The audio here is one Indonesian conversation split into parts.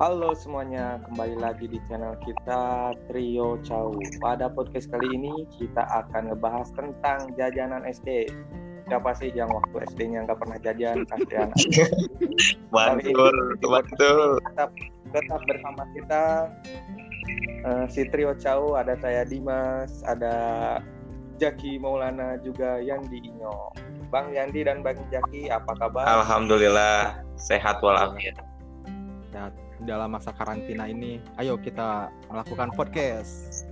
Halo semuanya, kembali lagi di channel kita Trio Cau. Pada podcast kali ini kita akan ngebahas tentang jajanan SD. Siapa sih yang waktu SD-nya nggak pernah jajan? Kasihan. Mantul, mantul. tetap, tetap bersama kita eh, si Trio Cau. Ada saya Dimas, ada Jaki Maulana, juga Yandi Inyo. Bang Yandi dan Bang Jaki, apa kabar? Alhamdulillah sehat walafiat. Ya, dalam masa karantina ini, ayo kita melakukan podcast.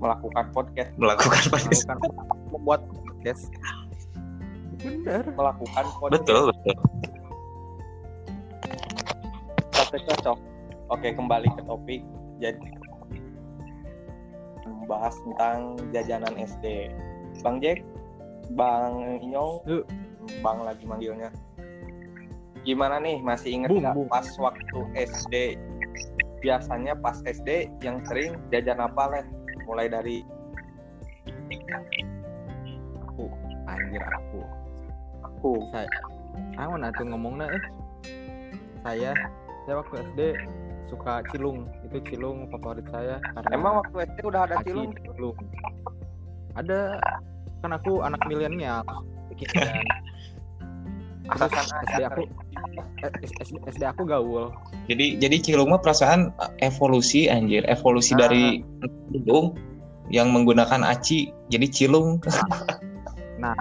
Melakukan podcast, Melakukan podcast. Melakukan membuat podcast. Bener. melakukan podcast. Betul, betul. Oke cocok. Oke kembali ke topik. Jadi membahas tentang jajanan SD. Bang Jack, Bang Inyong. Bang lagi manggilnya. Gimana nih? Masih inget nggak pas waktu SD? Biasanya pas SD yang sering jajan apa leh? Mulai dari Aku, anjir aku. aku. Saya, aku nanti ngomongnya eh. Saya, saya waktu SD suka cilung. Itu cilung favorit saya karena Emang waktu SD udah ada cilung? cilung. Ada kan aku anak milenial. Atasan SD aja. aku eh, SD, SD aku gaul. Jadi jadi Cilung mah perasaan eh, evolusi anjir, evolusi Ah. dari Cilung yang menggunakan aci jadi Cilung. Nah,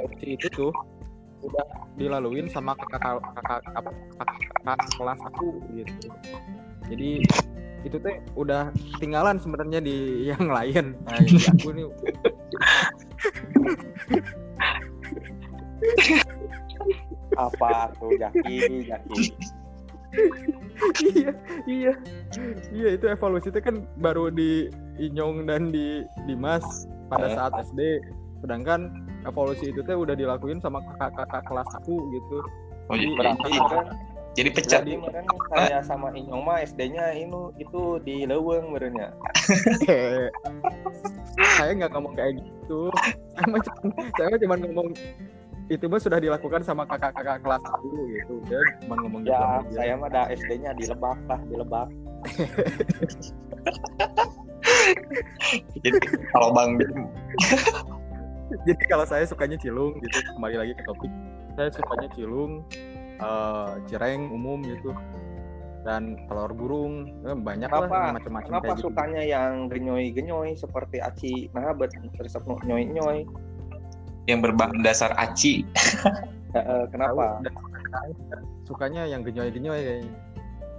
opsi itu tuh udah dilaluin sama kakak kakak kakak, apa, kakak, kakak kelas aku gitu. Jadi itu teh udah ketinggalan sebenarnya di yang lain. Nah, di aku nih Apa tuh Jaki? Jaki. iya iya iya itu evolusi itu kan baru di Inyong dan di Dimas pada Eh. saat SD. Sedangkan evolusi itu teh udah dilakuin sama kakak-kakak kelas aku gitu. Oh, jadi, Berarti kan jadi pecat. Jadi meren saya sama Inyong mah SD-nya ini itu di Leweng merenya. saya nggak ngomong kayak gitu saya cuma saya cuma ngomong itu mah sudah dilakukan sama kakak-kakak kelas aku gitu dia cuma ngomong gitu Ya, aja. saya mah ada SD-nya di Lebak lah, di Lebak. Jadi kalau Bang jadi kalau saya sukanya cilung gitu kembali lagi ke topik saya sukanya cilung eh, cireng umum gitu dan telur burung eh, banyak lah Kenapa? yang macam-macam Kenapa kayak gitu sukanya yang genyoy-genyoy seperti aci? Nah, bet resep nyoy-nyoy. Yang berbahan dasar aci. Eh, kenapa? Sukanya yang genyoy-genyoy kayaknya.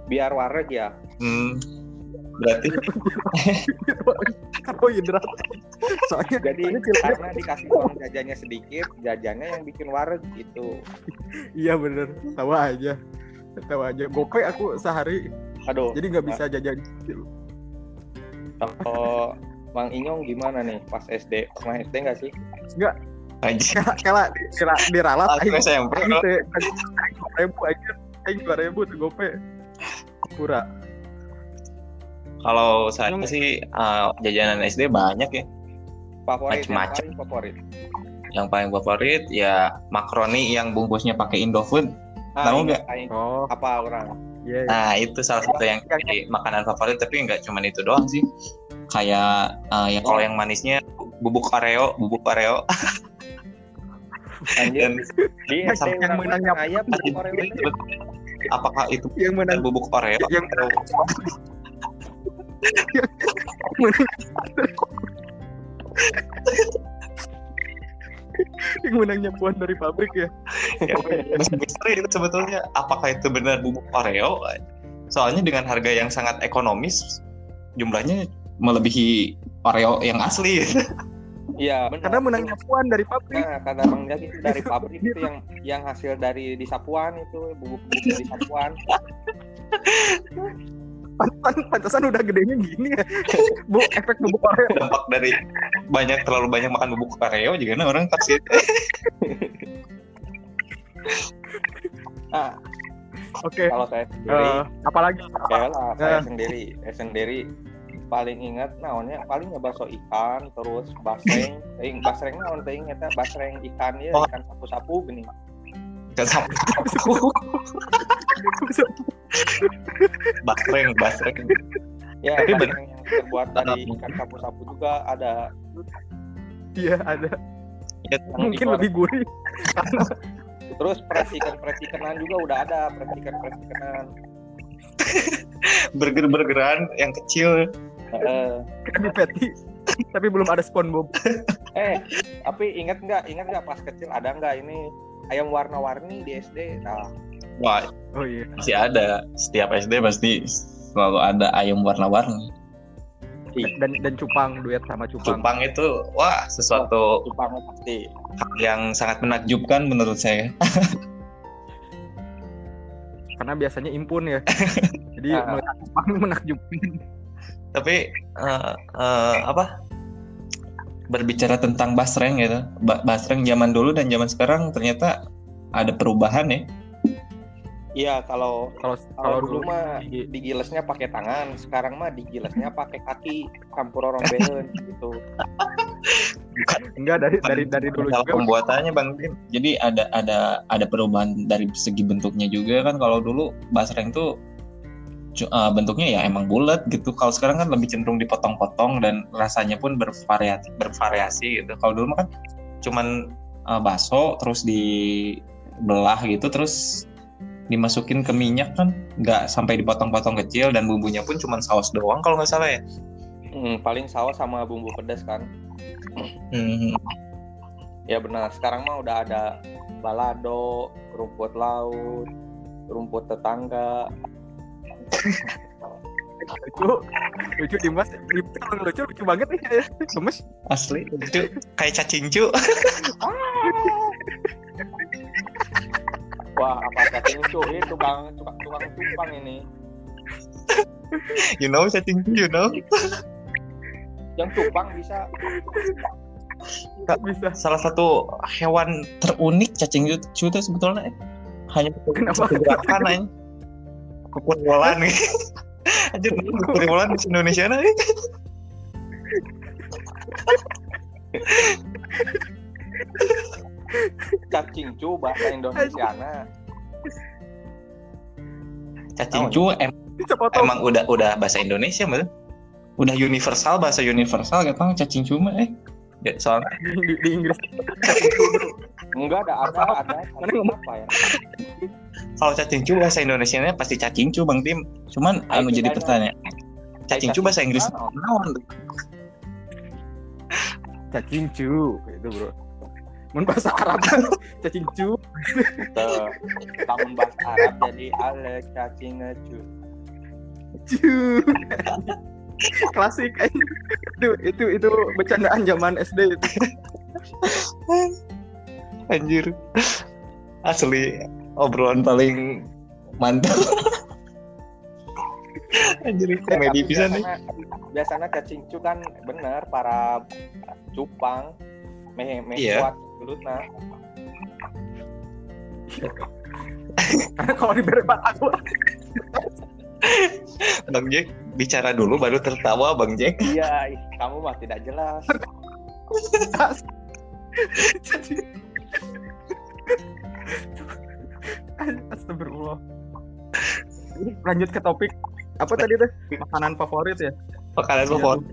Biar wareg ya. Hmm, berarti karbohidrat soalnya Jadi karena dikasih uang jajannya sedikit, jajannya yang bikin wareg gitu. Iya bener, tahu aja, tahu aja. Gope aku sehari, Aduh, jadi nggak bisa jajan. kalau Bang Inyong gimana nih pas SD? Pernah SD nggak sih? Aja. Kela kela diralat, Aku aing SMP. aing ribu aja, aing dua ribu tuh gope. Pura. Kalau saya sih eh, jajanan SD banyak ya. Favorit paling favorit. Yang paling favorit ya makaroni yang bungkusnya pakai Indofood. Ah, Tahu ini nggak? Oh, Apa orang? iya. Nah itu salah satu yang jadi makanan favorit tapi nggak cuma itu doang sih. Kayak eh, ya kalau yang manisnya bubuk Oreo, bubuk Oreo. Anjir. Dan Di Yang menangnya ayam apakah itu Yang menang, bubuk Oreo? yang yang menangnya puan dari pabrik ya. ya, misteri itu sebetulnya apakah itu benar bubuk Oreo? Soalnya dengan harga yang sangat ekonomis jumlahnya melebihi Oreo yang asli. Iya, benar. Karena menangnya puan dari pabrik. Nah, kata Bang Jaki itu dari pabrik itu yang yang hasil dari di Sapuan itu bubuk-bubuk dari Sapuan. Pantesan, pantesan udah gedenya gini ya. Bu, efek bubuk Oreo. Dampak dari banyak terlalu banyak makan bubuk Oreo juga nah orang kasih Nah, Oke. kalau saya sendiri, eh, apalagi ya lah, saya eh. sendiri, saya sendiri paling ingat naonnya paling ya bakso ikan terus basreng, ting basreng naon ting eta basreng ikan ya Oh. ikan sapu-sapu gini. Kan sapu basreng, basreng. Ya, Tapi bener. yang terbuat dari ikan sapu-sapu juga ada Iya ada. Ya, yang Mungkin lebih gurih. Terus presikan presikan juga udah ada presikan presikan. burger-burgeran yang kecil. Di patty. Tapi belum ada SpongeBob. eh, tapi ingat nggak? Ingat nggak pas kecil ada nggak ini ayam warna-warni di SD? Nah, Wah, Oh iya. masih ada. Setiap SD pasti selalu ada ayam warna-warni. Dan dan cupang duet sama cupang. Cupang itu wah sesuatu Jepang pasti. hal yang sangat menakjubkan menurut saya. Karena biasanya impun ya. Jadi cupang menakjubkan. Tapi eh, eh, apa? Berbicara tentang basreng gitu. Ba- basreng zaman dulu dan zaman sekarang ternyata ada perubahan ya. Iya, kalau Kalau kalau dulu mah di- digilesnya pakai tangan, sekarang mah digilesnya pakai kaki, campur orang behen gitu. enggak dari dari dari dulu juga pembuatannya Bang Tim. Jadi ada ada ada perubahan dari segi bentuknya juga kan kalau dulu basreng tuh eh, bentuknya ya emang bulat gitu. Kalau sekarang kan lebih cenderung dipotong-potong dan rasanya pun bervariasi bervariasi gitu. Kalau dulu kan cuman eh, bakso terus dibelah gitu terus dimasukin ke minyak kan nggak sampai dipotong-potong kecil dan bumbunya pun cuman saus doang kalau nggak salah ya. Hmm, paling saus sama bumbu pedas kan. Hmm. Ya benar, sekarang mah udah ada balado, rumput laut, rumput tetangga. Lucu lucu Dimas kalau lucu lucu banget nih ya gemes Asli itu kayak cacing cu. Wah, apa cacing cu itu bang, tukang tukang cupang ini. You know cacing cu, you know. Yang cupang bisa bisa salah satu hewan terunik cacing cu itu sebetulnya eh. hanya Kenapa? gerakan aja bola nih pukul bola di Indonesia nih. Cacing cu bahasa Indonesia cacing cu em- emang udah udah bahasa Indonesia betul udah universal bahasa universal gak tau cacing cu mah eh. Ya, soalnya di, di Inggris Enggak ada ada ada Mana ngomong? apa ya? kalau cacing cu bahasa Indonesia nya pasti cacing cu bang Tim cuman Ay, anu jadi pertanyaan cacing cu bahasa Inggris Naon? naon cacing cu itu bro mun bahasa Arab cacing cu Tuh, tahun bahasa Arab jadi ale cacing cu. cu klasik eh. itu itu itu bercandaan zaman SD itu anjir asli obrolan paling mantap anjir komedi bisa nih biasanya- Biasanya cacing cu kan bener para cupang meh meh Iya. kuat gelutna. karena kalau diberi aku Bang Jack bicara dulu baru tertawa Bang Jack Iya, kamu mah tidak jelas. Astagfirullah. Lanjut ke topik apa tadi teh? Makanan favorit ya? makanan Iya. favorit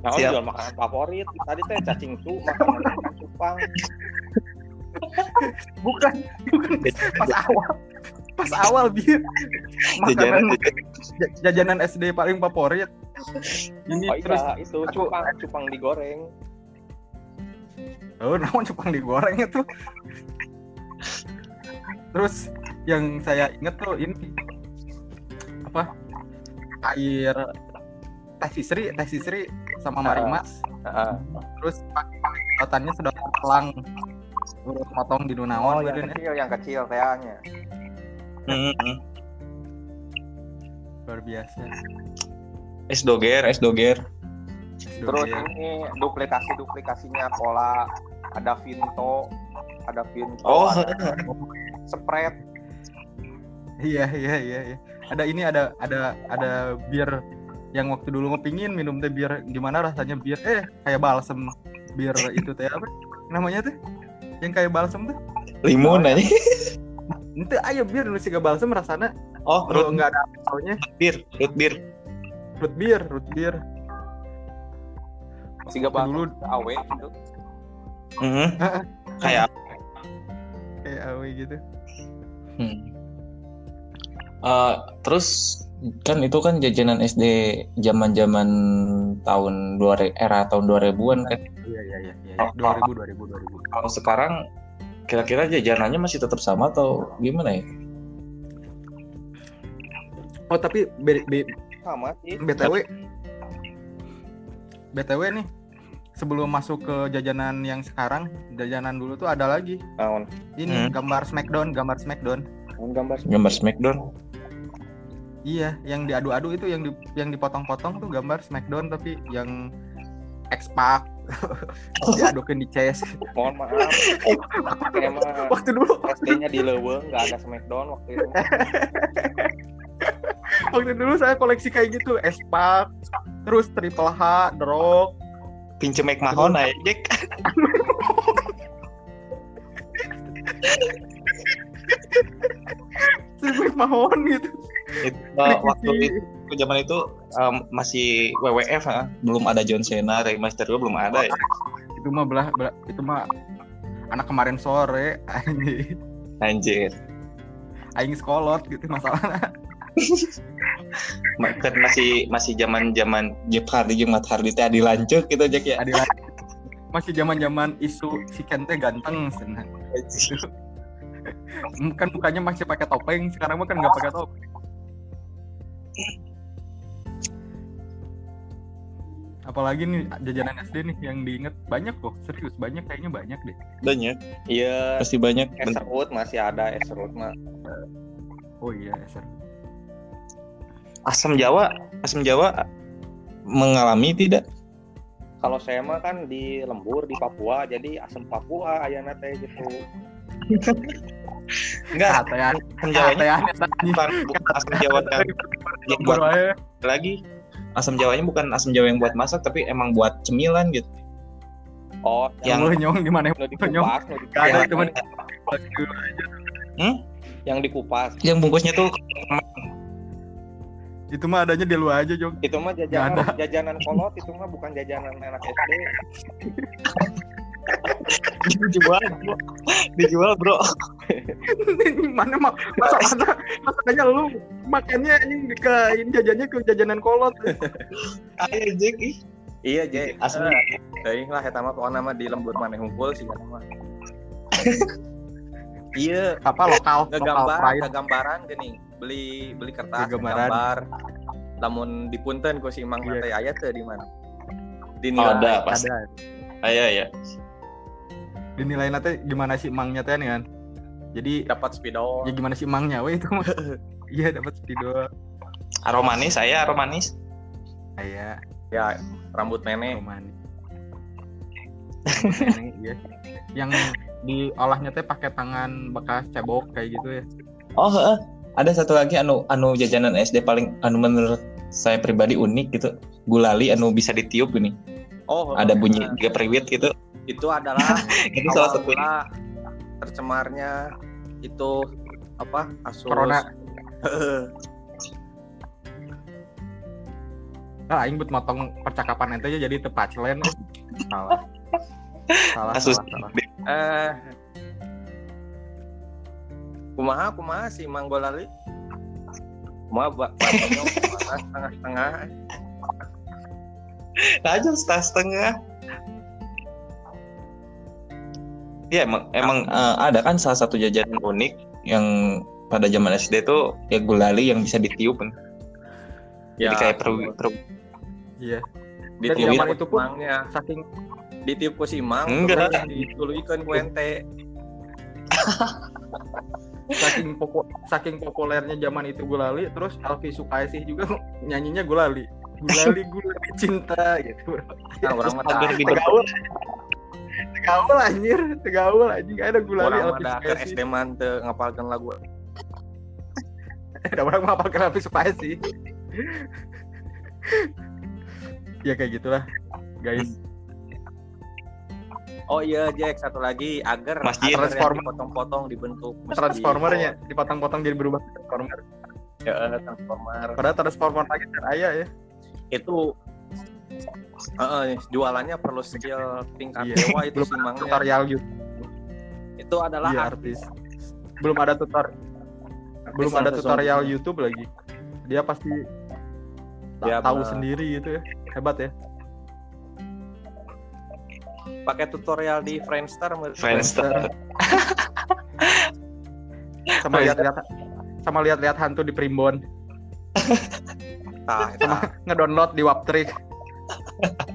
Nah, Siap. jual makanan favorit. Tadi teh cacing cu, makanan cupang. Bukan, bukan pas awal. Pas awal biar jajanan makanan j- jajanan SD paling favorit. Ini Oh terus iya, itu aku- cupang, cupang digoreng. oh namun cupang digoreng itu. Terus yang saya inget tuh ini apa? Air teh sisri, teh sisri sama Ah. marimas. Heeh. terus pakai sedotannya sedotan pelang urut potong di Oh, Dunawan yang badannya kecil, yang kecil tehnya. Hmm, luar biasa es doger es doger Terus Doger. ini duplikasi-duplikasinya pola ada Vinto, ada Vinto, oh ada Spread. iya iya iya iya. Ada ini ada ada ada bir yang waktu dulu ngepingin minum teh bir gimana rasanya bir eh kayak balsem. Bir itu teh apa? Namanya tuh yang kayak balsem tuh? Limun aja. Ente ayo bir nu siga balsem rasana Oh, kalau root nggak ada alkoholnya beer, root beer. root beer, root beer. Siga bang Dulu awe gitu. Mhm. Kayak kayak awe gitu. Hmm. Eh, terus kan itu kan jajanan SD zaman-zaman tahun dua era tahun 2000-an kan. Iya iya iya iya. 2000 2000 2000. Kalau sekarang kira-kira jajanannya masih tetap sama atau gimana ya? Oh tapi B, B, Sama sih. BTW BTW nih sebelum masuk ke jajanan yang sekarang, jajanan dulu tuh ada lagi. Naon? Ini Hmm. gambar Smackdown, gambar Smackdown. Gambar Gambar Smackdown. Iya, yang diadu-adu itu yang di, yang dipotong-potong tuh gambar Smackdown tapi yang X-Pac diadukin di chest. Mohon maaf. Mah Waktu dulu, SD-nya di Leuweung nggak ada Smackdown waktu itu. waktu dulu saya koleksi kayak gitu, X-Pac, terus Triple H, The Rock, Pinjem McMahon aja, Jack. Steve McMahon gitu. Itu, waktu itu zaman itu em, masih WWF ha? belum ada John Cena, Rey Mysterio belum ada ya. Itu mah belah, belah itu mah anak kemarin sore anjing. Anjir. aing sekolot gitu masalah. Kan masih masih zaman-zaman Jeff Hardy Matt Hardy teh adi lanjut gitu Jack ya. Masih zaman-zaman isu si Kente ganteng senang. kan mukanya masih pakai topeng, sekarang mah kan nggak pakai topeng. Apalagi nih jajanan SD nih yang diinget banyak kok, serius banyak kayaknya banyak deh. Banyak, Iya. pasti banyak. Es serut masih ada es serut mah. Oh iya, ser. Asam Jawa, asam Jawa mengalami tidak? Kalau saya mah kan di lembur di Papua, jadi asam Papua ayana teh gitu. Enggak, Katean, asam Jawanya bukan, bukan asam Jawa yang, buat lagi. Asam Jawanya bukan asam Jawa yang buat masak, tapi emang buat cemilan gitu. Oh, Yang- Yang nyong gimana? Gak ada dikupas. teman. Yang dikupas. Yang bungkusnya tuh Itu mah adanya di luar aja, Jong. Itu mah jajanan jajanan kolot, itu mah bukan jajanan anak SD. dijual, bro. dijual bro. Mana mah masa masa masanya lu makannya ini ke ini jajannya ke jajanan kolot. Ayo Jack ih. Iya, Jay. Asam. Teuing lah eta mah pokona mah di lembur maneh hungkul sih kana mah. Iya, Apa lokal lokal ngegambar, pride. ngegambaran geuning. Beli beli kertas Ngegambaran. gambar. Lamun dipunten ku si Mang Iya. teh aya teu di mana? Oh, Dinilai. ada pas. Ada. Ayo ya. Dinilai nanti gimana sih emangnya teh kan? Jadi dapat spidol. ya gimana sih emangnya weh itu. Iya dapat spidol. Aromanis saya aromanis. Kayak Ya, rambut nenek. romanis. Iya. Yang diolahnya teh pakai tangan bekas cebok kayak gitu ya. Oh, heeh. Ada satu lagi anu anu jajanan SD paling anu menurut saya pribadi unik gitu. Gulali anu bisa ditiup ini. Oh, Ada bunyi tiga periwit gitu. itu adalah Itu salah satu tercemarnya itu apa? Asus. Corona. Nah, aing buat motong percakapan ente aja jadi tepat lain. Salah. Salah, Asus. salah, salah. Eh. Kumaha kumaha si Mang Golali? Kumaha ba banyong kumaha setengah-setengah. aja setengah setengah. Ya emang emang eh, ada kan salah satu jajanan unik yang pada zaman SD tuh ya gulali yang bisa ditiup kan. Jadi kayak perwi- Iya. di Dan tiup zaman itu pun- Mangnya, Saking di tiup ku si Mang Enggak. terus dituluikeun ku ente. saking popo, saking populernya zaman itu gulali terus Alfi Sukaisih juga nyanyinya gulali. Gulali gulali cinta gitu. Nah, orang mah tegaul tegaul anjir. Tegaul anjing. Gak ada gulali orang Alfi Sukaisih SD man teu ngapalkeun lagu. ada orang apa Alfi Sukaisih ya kayak gitulah guys Oh iya Jack, satu lagi agar Masjid. Transformer. dipotong-potong dibentuk masjid. Transformernya dipotong-potong jadi berubah transformer. Ya, transformer. Padahal transformer lagi ayah ya. Itu eh, eh, jualannya perlu skill tingkat Iya. dewa itu Belum. Tutorial YouTube. Itu adalah Iya, artis. Belum ada tutor belum ada tutorial YouTube lagi. Dia pasti Ya, tahu sendiri gitu ya. Hebat ya. Pakai tutorial di Friendster. Friendster. Sama lihat-lihat sama lihat-lihat hantu di Primbon, Tah, eta ngedownload di Waptrik.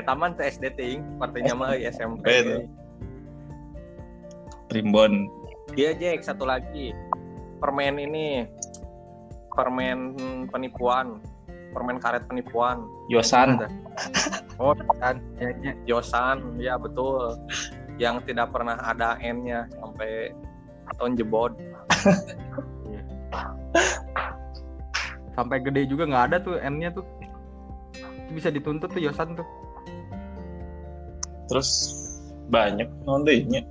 eta mah teh SD ting, partinya mah SMP. Betul. Primbon. Iya Jack, satu lagi. Permen ini permen penipuan, permen karet penipuan. Yosan. Oh. Ya, ya. Yosan, ya betul. Yang tidak pernah ada N-nya sampai tahun jebot. Sampai gede juga nggak ada tuh N-nya tuh. Itu bisa dituntut tuh Yosan tuh. Terus banyak nondenya.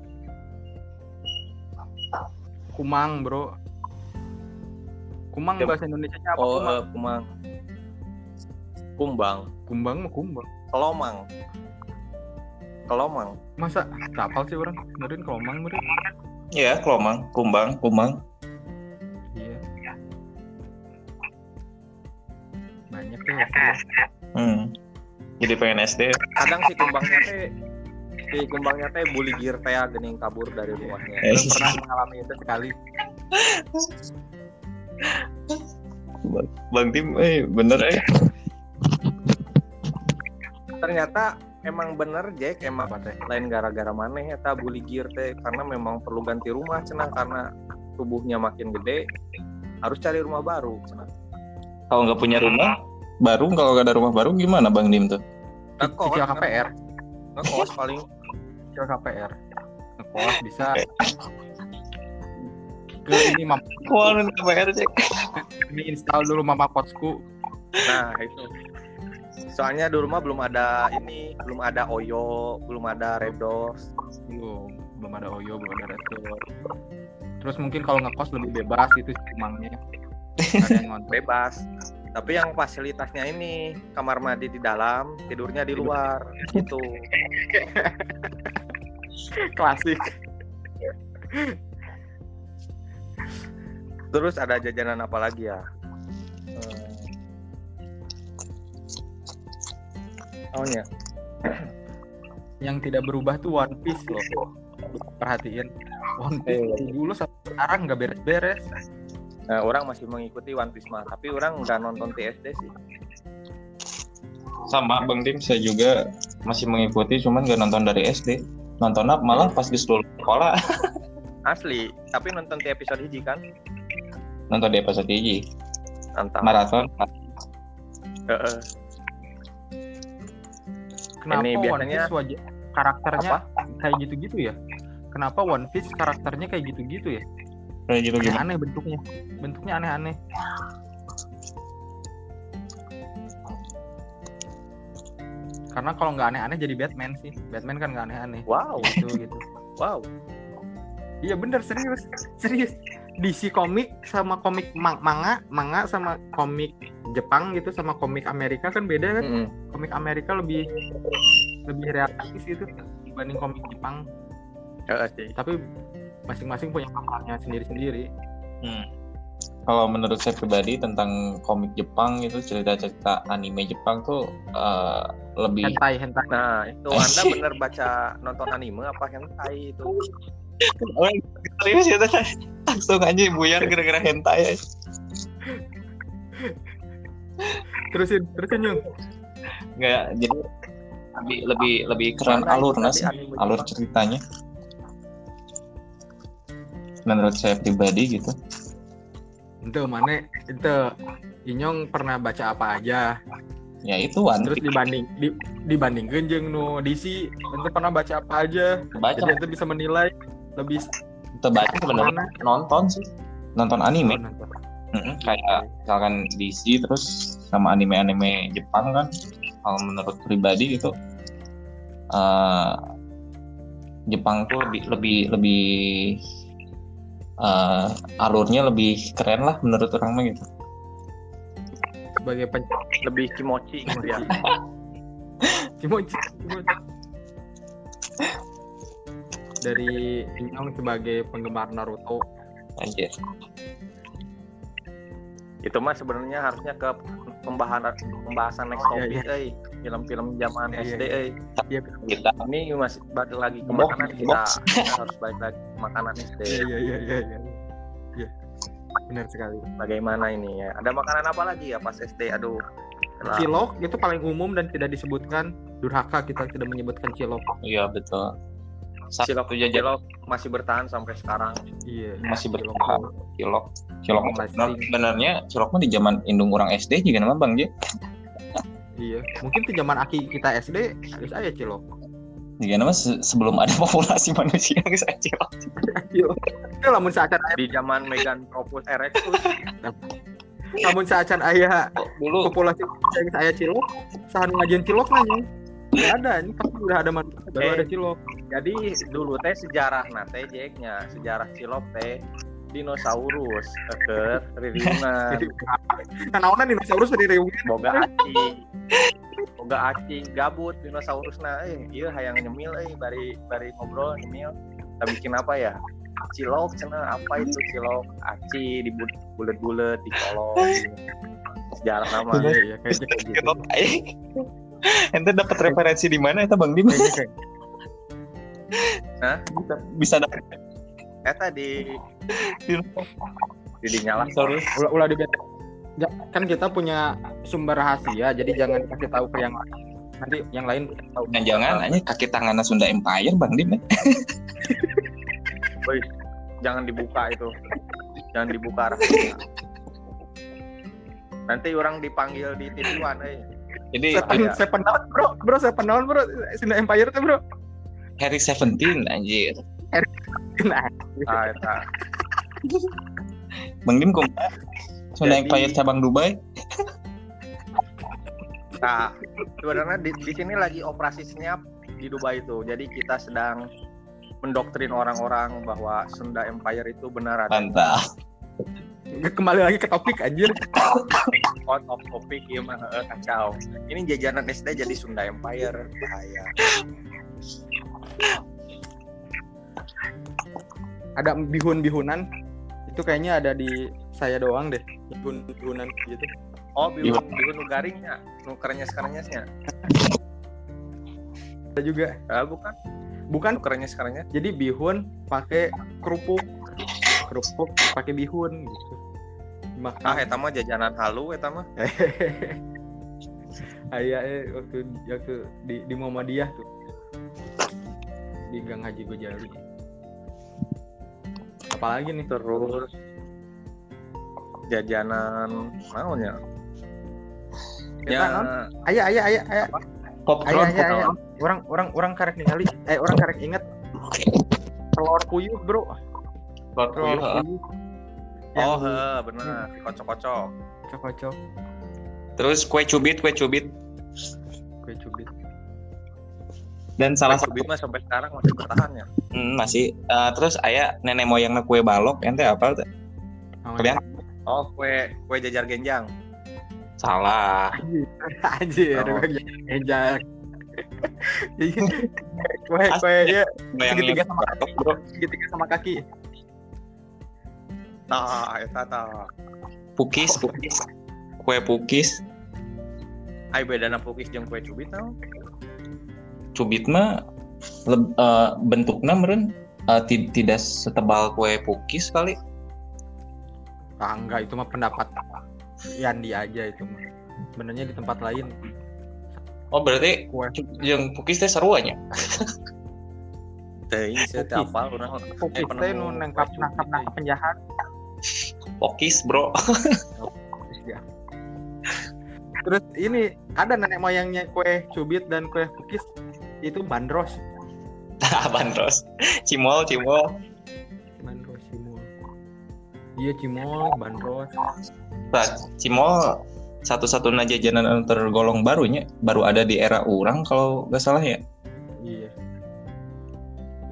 Kumang, Bro. Kumang Ya. bahasa Indonesia apa? Oh, Kumang? eh, kumang. Kumbang, Kumbang mah kumbang. kelomang. Kelomang. Masa kapal sih orang? Kemudian kelomang bro. Ya, kelomang, kumbang, kumang. Iya. Banyak tuh ya. Hmm. Jadi pengen SD. Kadang si kumbangnya teh si kumbangnya teh bully gear teh gening kabur dari rumahnya. Eh. Belum pernah mengalami itu sekali. Bang Tim, eh bener eh. Ternyata emang bener Jack emang Apa teh? lain gara-gara maneh eta bully gear teh karena memang perlu ganti rumah cenah karena tubuhnya makin gede harus cari rumah baru cenah. Kalau nggak punya rumah baru, kalau nggak ada rumah baru gimana Bang Dim tuh? Ngekos, Cicil KPR. ngekos paling Cicil KPR. Ngekos bisa. Ke ini mama Wah, KPR cek. ini install dulu mama kotsku. nah itu. Soalnya di rumah belum ada ini, belum ada Oyo, belum ada Redos. Belum, belum ada Oyo, belum ada Restor. Terus mungkin kalau ngekos lebih bebas itu Ada yang ngontrol. bebas. Tapi yang fasilitasnya ini kamar mandi di dalam, tidurnya di luar. Gitu. Klasik. Terus ada jajanan apa lagi ya? Oh ya, Yang tidak berubah tuh One Piece loh. Perhatiin. One Piece Iya. dari dulu sampai sekarang nggak beres-beres. nah, orang masih mengikuti One Piece mah, tapi orang nggak nonton TSD sih. Sama Bang Dim, saya juga masih mengikuti, cuman nggak nonton dari SD. Nonton apa malah pas disuruh sekolah. Asli, tapi nonton di episode hiji kan? Nonton di episode. Mantap. Maraton. Heeh. Kenapa Ini One biasanya- Piece wajah karakternya Apa? kayak gitu-gitu ya? Kenapa One Piece karakternya kayak gitu-gitu ya? Kayak gitu gimana? Aneh bentuknya. Bentuknya aneh-aneh. Karena kalau nggak aneh-aneh jadi Batman sih. Batman kan nggak aneh-aneh. Wow, Gitu gitu. wow. Iya bener serius, serius. DC komik sama komik ma- manga, manga sama komik Jepang gitu sama komik Amerika kan beda kan? Mm-mm. Komik Amerika lebih lebih realistis gitu dibanding komik Jepang. Heeh sih. Tapi masing-masing punya kamarnya sendiri-sendiri. Hmm. Kalau menurut saya pribadi tentang komik Jepang itu cerita-cerita anime Jepang tuh eh, lebih Hentai, hentai. Nah, itu Anda bener baca nonton anime apa hentai itu? Orang serius ya langsung aja buyar gara-gara hentai Terusin, terusin yung. nggak jadi lebih lebih lebih keren Mana itu tadi anime alur ceritanya menurut saya pribadi gitu Itu mana? Itu Inyong pernah baca apa aja? ya itu One Terus dibanding di, dibandingkan jeung nu DC, ente pernah baca apa aja? baca Jadi ente bisa menilai lebih kita baca sebenarnya nonton sih nonton anime nonton. Mm-mm, kayak misalkan DC terus sama anime-anime Jepang kan kalau menurut pribadi gitu eh, Jepang tuh lebih lebih lebih eh, alurnya lebih keren lah menurut orang mah gitu. sebagai pen lebih kimochi gitu ya Kimochi, Kimochi. Dari Inyong sebagai penggemar Naruto Anjir. itu mah sebenarnya harusnya ke pembahasan pembahasan next Oh, iya, topik euy. film-film zaman Iya, iya, SD euy. Iya, Kita ini masih balik lagi ke Box, makanan kita, kita harus balik lagi ke makanan SD iya, iya, iya, iya, iya. Iya. Benar sekali. bagaimana ini ya ada makanan apa lagi ya pas SD aduh Cilok itu paling umum dan tidak disebutkan. Durhaka kita tidak menyebutkan cilok. iya betul. Cilok jajan cilok masih bertahan sampai sekarang Iya. masih bertahan. Cilok, cilok benernya cilok mah di zaman indung orang SD juga nama Bang J. Iya. Mungkin tuh zaman aki kita SD harus aja cilok. Juga nama se- sebelum ada populasi manusia yang saya cilok. Itu lamun saacan aya, di zaman Meganthropus erectus lamun saacan aya Dulu populasi yang saya cilok, sahan ngajian cilok nanya. Nggak ada, ini pasti udah ada manusia baru Eh. ada cilok. Jadi dulu teh sejarah nate jeknya sejarah cilok teh dinosaurus ke ririungan naonan dinosaurus dari reunian. boga aci. Boga aci gabut dinosaurus nah eh iya hayang nyemil eh bari bari ngobrol nyemil. Kita bikin apa ya? Cilok cina apa itu cilok? Aci di bulet-bulet dicolong sejarah nama kayaknya kayak gitu. Ente dapat referensi di mana? Itu Bang Dim? Hah? Bisa, bisa dapat eta di di di dinyala Dinosaurus. ulah ulah dibet Ja- kan kita punya sumber rahasia jadi jangan kasih tahu ke yang lain nanti yang lain tahu. Nah, jangan. Hanya kaki tangannya Sunda Empire Bang Dim. ya. jangan dibuka itu. Jangan dibuka rahasia. Nanti orang dipanggil di titiwan eh. Jadi seven down bro? Bro seven down bro? Sunda Empire tuh bro Harry Seventeen anjir. nah ah, eta. Bang Dim kok Sunda Empire cabang Dubai. Nah, sebenarnya di, di sini lagi operasi senyap di Dubai itu. Jadi kita sedang mendoktrin orang-orang bahwa Sunda Empire itu benar ada Mantap. kembali lagi ke topik anjir out of topic ya mah eh, kacau. Ini jajanan SD jadi Sunda Empire bahaya. Ada bihun-bihunan. Itu kayaknya ada di saya doang deh. Bihun-bihunan gitu. Oh, bihun bihun nu garingnya, nu kerenyes kerenyesnya. ada juga. Ah, bukan, bukan. Kerenyes kerenyes. jadi bihun pakai kerupuk. Kerupuk pakai bihun gitu. Makan Ah, eta mah jajanan halu eta mah. Ayah eh waktu waktu di di Muhammadiyah tuh di Gang Haji Gojali. Apalagi nih Terus jajanan naonnya? Kita naon? Ya, Ayah ayah ayah ayah Popcorn. ayah ayah, ayah. Orang orang orang karek ningali eh orang karek inget telur puyuh bro telur Puyuh. puyuh Oh, yang heeh, bener, dikocok-kocok. cocok Terus kue cubit, kue cubit. kue cubit Dan salah satu Cubit mah sampai sekarang masih bertahan ya. Hmm, masih Eh, terus ayah nenek moyangnya kue balok ente apa tuh? Kalian? Oh, kue kue jajar genjang. Salah. anjir Oh. gue ngejak kue kue ya Moyangnya Segitiga sama balok, bro. segitiga sama kaki Nah, eta tah. Pukis, pukis. Kue pukis. Ai bedana pukis jeung kue cubit tau? Cubit mah leb- eh, bentuknya meren ti- tidak setebal kue pukis kali. ah, enggak itu mah pendapat Yandi aja itu mah sebenarnya di tempat lain Oh berarti Kue. yang pukis teh seruanya. Saya teh Pukis. apal urang. Pukis teh nu nangkap nangkap nangkap penjahat Pokis bro. Ya. Terus ini ada nenek moyangnya kue cubit dan kue pukis itu bandros. Bandros. Cimol, cimol. Bandros cimol. Iya cimol, bandros. Nah, cimol satu-satunya jajanan tergolong barunya baru ada di era orang kalau nggak salah ya.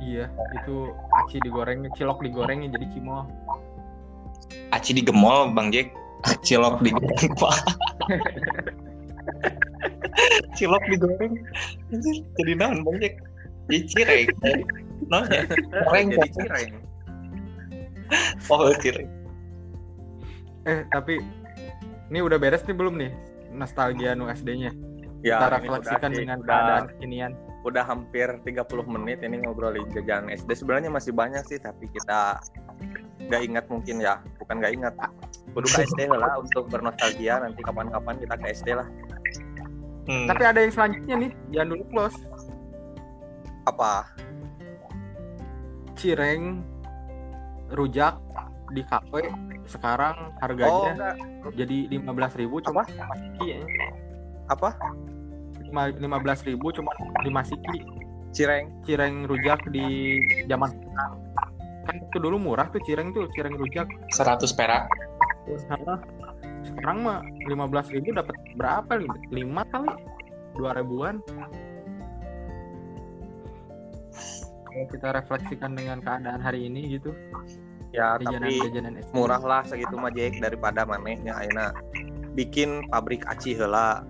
Iya, itu aci digoreng, cilok digoreng jadi cimol. Aci digemol Bang Jack. Cilok digoreng Pak. Cilok digoreng. Anjir, Jadi naon Bang Jack? Jadi cireng. Naon ya? Goreng jadi cireng Oh, cireng. Eh, tapi ini udah beres nih belum nih? Nostalgia nu SD-nya. ya Kita ini refleksikan dengan keadaan kekinian. udah hampir 30 menit ini ngobrolin jajanan SD sebenarnya masih banyak sih tapi kita nggak ingat mungkin ya bukan nggak ingat kudu ke SD lah untuk bernostalgia nanti kapan-kapan kita ke SD lah Hmm. Tapi ada yang selanjutnya nih, jangan dulu close. apa Cireng rujak di kafe sekarang oh harganya enggak jadi 15.000 cuma Masiki ya. apa Lima- 15.000 cuma di Masiki cireng cireng rujak di zaman sekarang. kan itu dulu murah tuh cireng tuh cireng rujak 100 perak. Sekarang mah 15.000 dapat berapa nih? 5 kali? 2 ribuan? Kalau kita refleksikan dengan keadaan hari ini gitu ya tapi jajanan-jajanan SD murah lah segitu mah Jack daripada manehnya Aina. Bikin pabrik aci heula.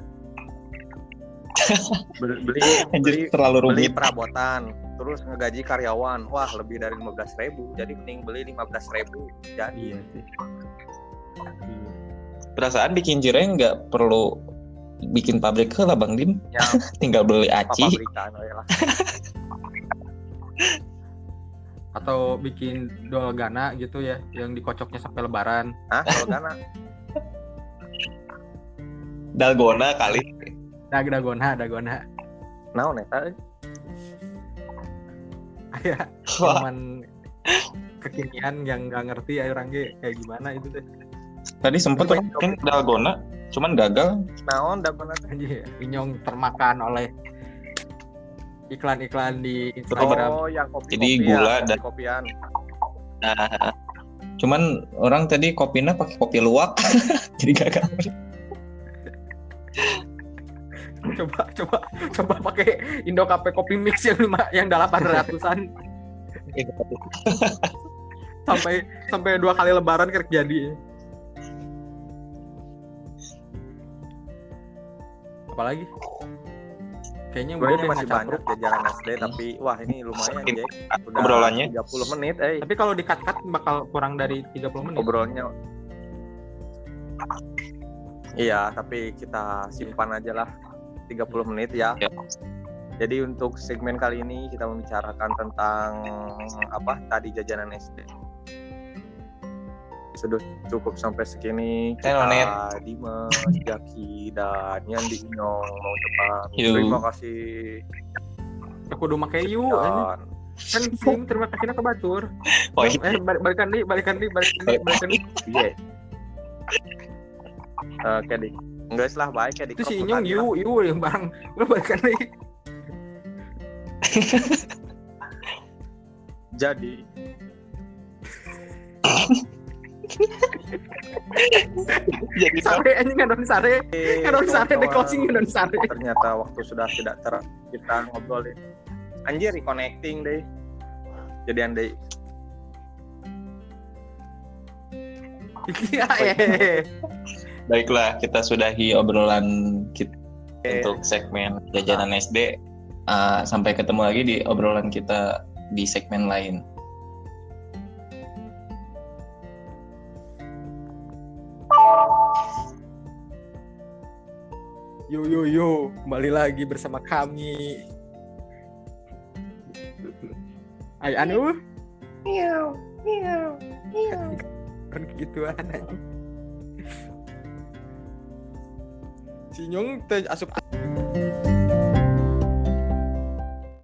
Beli beli beli, terlalu beli rumit. perabotan terus ngegaji karyawan. Wah lebih dari 15.000 ribu. Jadi mending beli 15.000 ribu. Jadi. Iya sih. Iya. Perasaan bikin cireng nggak perlu bikin pabrik lah Bang Dim. ya. Tinggal beli aci. pabrikan atau bikin dolgana gitu ya yang dikocoknya sampai lebaran. Hah, kalau gana? Dalgona kali. dag dagona dagona naon eta ya cuman kekinian yang nggak ngerti ya orang ge kayak gimana itu deh tadi sempet orang bikin dalgona, cuman gagal. naon dapat Anjir, Inyong termakan oleh iklan-iklan di Instagram. oh yang kopi Jadi gula dan- kopian Nah, cuman orang tadi kopinya pakai kopi luwak, jadi gagal. Coba coba coba pakai Indo Cafe Kopi Mix yang lima yang delapan ratusan sampai sampai dua kali lebaran kerja jadi. Apalagi? Kayaknya udah deh masih banyak campur. jajanan SD tapi wah ini lumayan Jack udah obrolannya. 30 menit eh Tapi kalau di-cut-cut bakal kurang dari 30 menit. obrolnya iya tapi kita simpan aja lah 30 menit ya Ya. jadi untuk segmen kali ini kita membicarakan tentang apa tadi jajanan SD sudah cukup sampai segini Tenonet. kita Dimas, Jaki dan Yandi Inyong mau cepat Yo. terima kasih Aku udah make yu Kan sing terima kasihnya ke batur. Oh. Eh balik- balikan nih, balikan nih, balikan nih, balikan nih. iya Oke di enggak lah baik ya di Itu si Inyong yu yu yang bareng. Lu balikan nih. Jadi jadi Sare anjing ngadon sare. Ngadon sare di closing ngadon sare. ternyata waktu sudah tidak ter kita ngobrolin anjir reconnecting deh jadi andai Iya eh. baiklah kita sudahi obrolan kita untuk segmen jajanan SD. Uh, sampai ketemu lagi di obrolan kita di segmen lain. Yo yo yo, kembali lagi bersama kami. Ay anu miau miau miau kan gituan anjing. Si Nyong teh asup